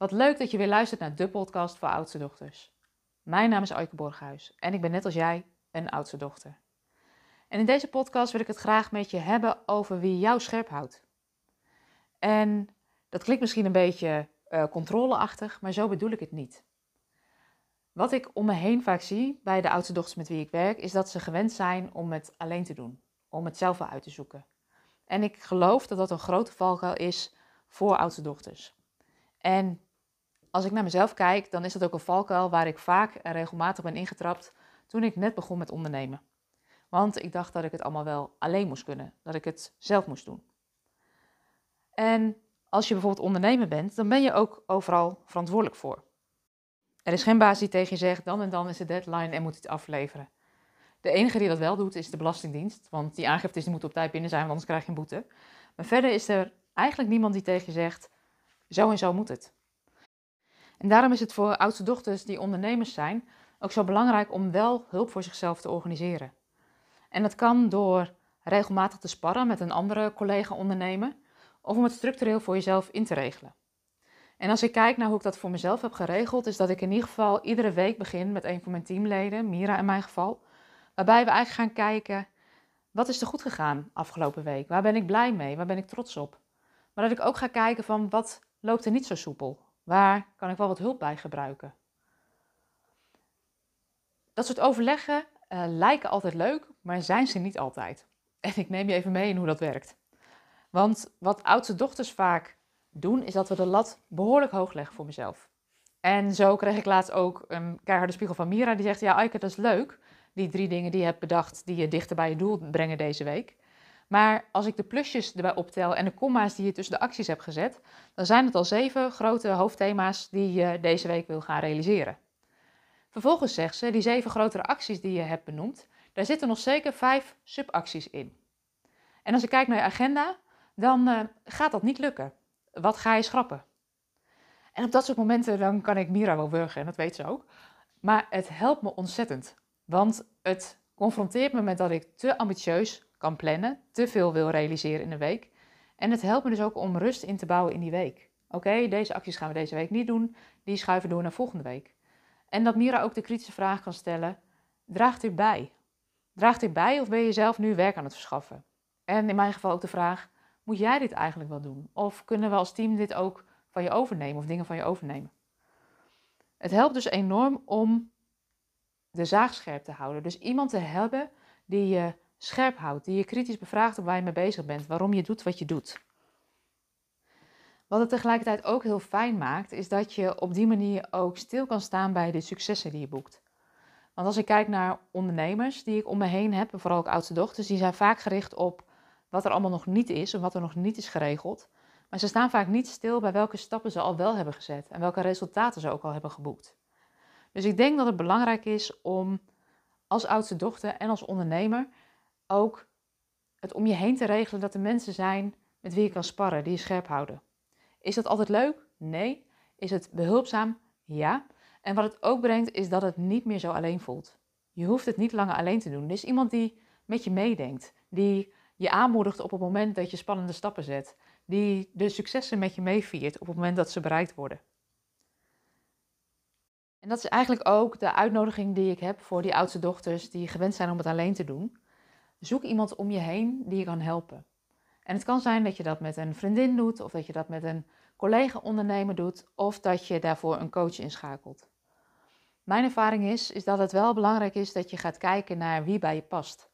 Wat leuk dat je weer luistert naar de podcast voor oudste dochters. Mijn naam is Aike Borghuis en ik ben net als jij een oudste dochter. En in deze podcast wil ik het graag met je hebben over wie jou scherp houdt. En dat klinkt misschien een beetje uh, controleachtig, maar zo bedoel ik het niet. Wat ik om me heen vaak zie bij de oudste dochters met wie ik werk, is dat ze gewend zijn om het alleen te doen, om het zelf wel uit te zoeken. En ik geloof dat dat een grote valkuil is voor oudste dochters. En als ik naar mezelf kijk, dan is dat ook een valkuil waar ik vaak en regelmatig ben ingetrapt toen ik net begon met ondernemen. Want ik dacht dat ik het allemaal wel alleen moest kunnen, dat ik het zelf moest doen. En als je bijvoorbeeld ondernemer bent, dan ben je ook overal verantwoordelijk voor. Er is geen baas die tegen je zegt, dan en dan is de deadline en moet het afleveren. De enige die dat wel doet, is de Belastingdienst, want die aangiftes die moeten op tijd binnen zijn, want anders krijg je een boete. Maar verder is er eigenlijk niemand die tegen je zegt, zo en zo moet het. En daarom is het voor oudste dochters die ondernemers zijn ook zo belangrijk om wel hulp voor zichzelf te organiseren. En dat kan door regelmatig te sparren met een andere collega-ondernemer of om het structureel voor jezelf in te regelen. En als ik kijk naar hoe ik dat voor mezelf heb geregeld, is dat ik in ieder geval iedere week begin met een van mijn teamleden, Mira in mijn geval, waarbij we eigenlijk gaan kijken, wat is er goed gegaan afgelopen week? Waar ben ik blij mee? Waar ben ik trots op? Maar dat ik ook ga kijken van, wat loopt er niet zo soepel? Waar kan ik wel wat hulp bij gebruiken? Dat soort overleggen uh, lijken altijd leuk, maar zijn ze niet altijd. En ik neem je even mee in hoe dat werkt. Want wat oudste dochters vaak doen, is dat we de lat behoorlijk hoog leggen voor mezelf. En zo kreeg ik laatst ook een keiharde spiegel van Mira die zegt: Ja, Aike, dat is leuk. Die drie dingen die je hebt bedacht, die je dichter bij je doel brengen deze week. Maar als ik de plusjes erbij optel en de komma's die je tussen de acties hebt gezet, dan zijn het al zeven grote hoofdthema's die je deze week wil gaan realiseren. Vervolgens zegt ze, die zeven grotere acties die je hebt benoemd, daar zitten nog zeker vijf subacties in. En als ik kijk naar je agenda, dan uh, gaat dat niet lukken. Wat ga je schrappen? En op dat soort momenten dan kan ik Mira wel wurgen, en dat weet ze ook. Maar het helpt me ontzettend. Want het confronteert me met dat ik te ambitieus kan plannen, te veel wil realiseren in een week. En het helpt me dus ook om rust in te bouwen in die week. Oké, deze acties gaan we deze week niet doen, die schuiven door naar volgende week. En dat Mira ook de kritische vraag kan stellen: draagt dit bij? Draagt dit bij of ben je zelf nu werk aan het verschaffen? En in mijn geval ook de vraag: moet jij dit eigenlijk wel doen? Of kunnen we als team dit ook van je overnemen of dingen van je overnemen? Het helpt dus enorm om de zaag scherp te houden. Dus iemand te hebben die je scherp houdt, die je kritisch bevraagt op waar je mee bezig bent, waarom je doet wat je doet. Wat het tegelijkertijd ook heel fijn maakt, is dat je op die manier ook stil kan staan bij de successen die je boekt. Want als ik kijk naar ondernemers die ik om me heen heb, en vooral ook oudste dochters, die zijn vaak gericht op wat er allemaal nog niet is of wat er nog niet is geregeld. Maar ze staan vaak niet stil bij welke stappen ze al wel hebben gezet en welke resultaten ze ook al hebben geboekt. Dus ik denk dat het belangrijk is om als oudste dochter en als ondernemer ook het om je heen te regelen dat er mensen zijn met wie je kan sparren, die je scherp houden. Is dat altijd leuk? Nee. Is het behulpzaam? Ja. En wat het ook brengt, is dat het niet meer zo alleen voelt. Je hoeft het niet langer alleen te doen. Er is iemand die met je meedenkt, die je aanmoedigt op het moment dat je spannende stappen zet, die de successen met je meeviert op het moment dat ze bereikt worden. En dat is eigenlijk ook de uitnodiging die ik heb voor die oudste dochters die gewend zijn om het alleen te doen. Zoek iemand om je heen die je kan helpen. En het kan zijn dat je dat met een vriendin doet, of dat je dat met een collega-ondernemer doet, of dat je daarvoor een coach inschakelt. Mijn ervaring is, is dat het wel belangrijk is dat je gaat kijken naar wie bij je past.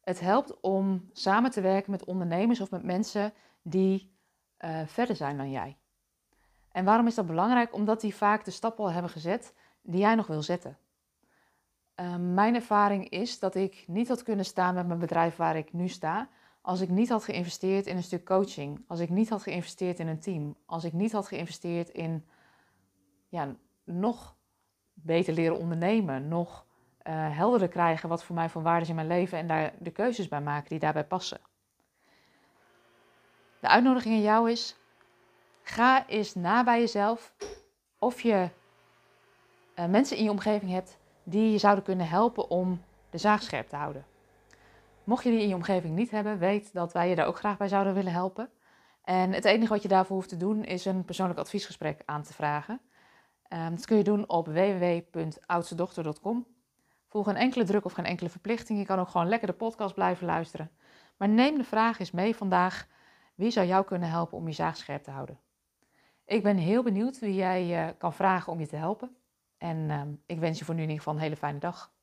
Het helpt om samen te werken met ondernemers of met mensen die uh, verder zijn dan jij. En waarom is dat belangrijk? Omdat die vaak de stappen al hebben gezet die jij nog wil zetten. Uh, mijn ervaring is dat ik niet had kunnen staan met mijn bedrijf waar ik nu sta, als ik niet had geïnvesteerd in een stuk coaching, als ik niet had geïnvesteerd in een team, als ik niet had geïnvesteerd in ja, nog beter leren ondernemen, nog uh, helderder krijgen wat voor mij van waarde is in mijn leven en daar de keuzes bij maken die daarbij passen. De uitnodiging aan jou is: ga eens na bij jezelf of je uh, mensen in je omgeving hebt die je zouden kunnen helpen om de zaag scherp te houden. Mocht je die in je omgeving niet hebben, weet dat wij je daar ook graag bij zouden willen helpen. En het enige wat je daarvoor hoeft te doen is een persoonlijk adviesgesprek aan te vragen. Um, dat kun je doen op www.oudstedochter.com. Voel geen enkele druk of geen enkele verplichting. Je kan ook gewoon lekker de podcast blijven luisteren. Maar neem de vraag eens mee vandaag. Wie zou jou kunnen helpen om je zaag scherp te houden? Ik ben heel benieuwd wie jij uh, kan vragen om je te helpen. En uh, ik wens je voor nu in ieder geval een hele fijne dag.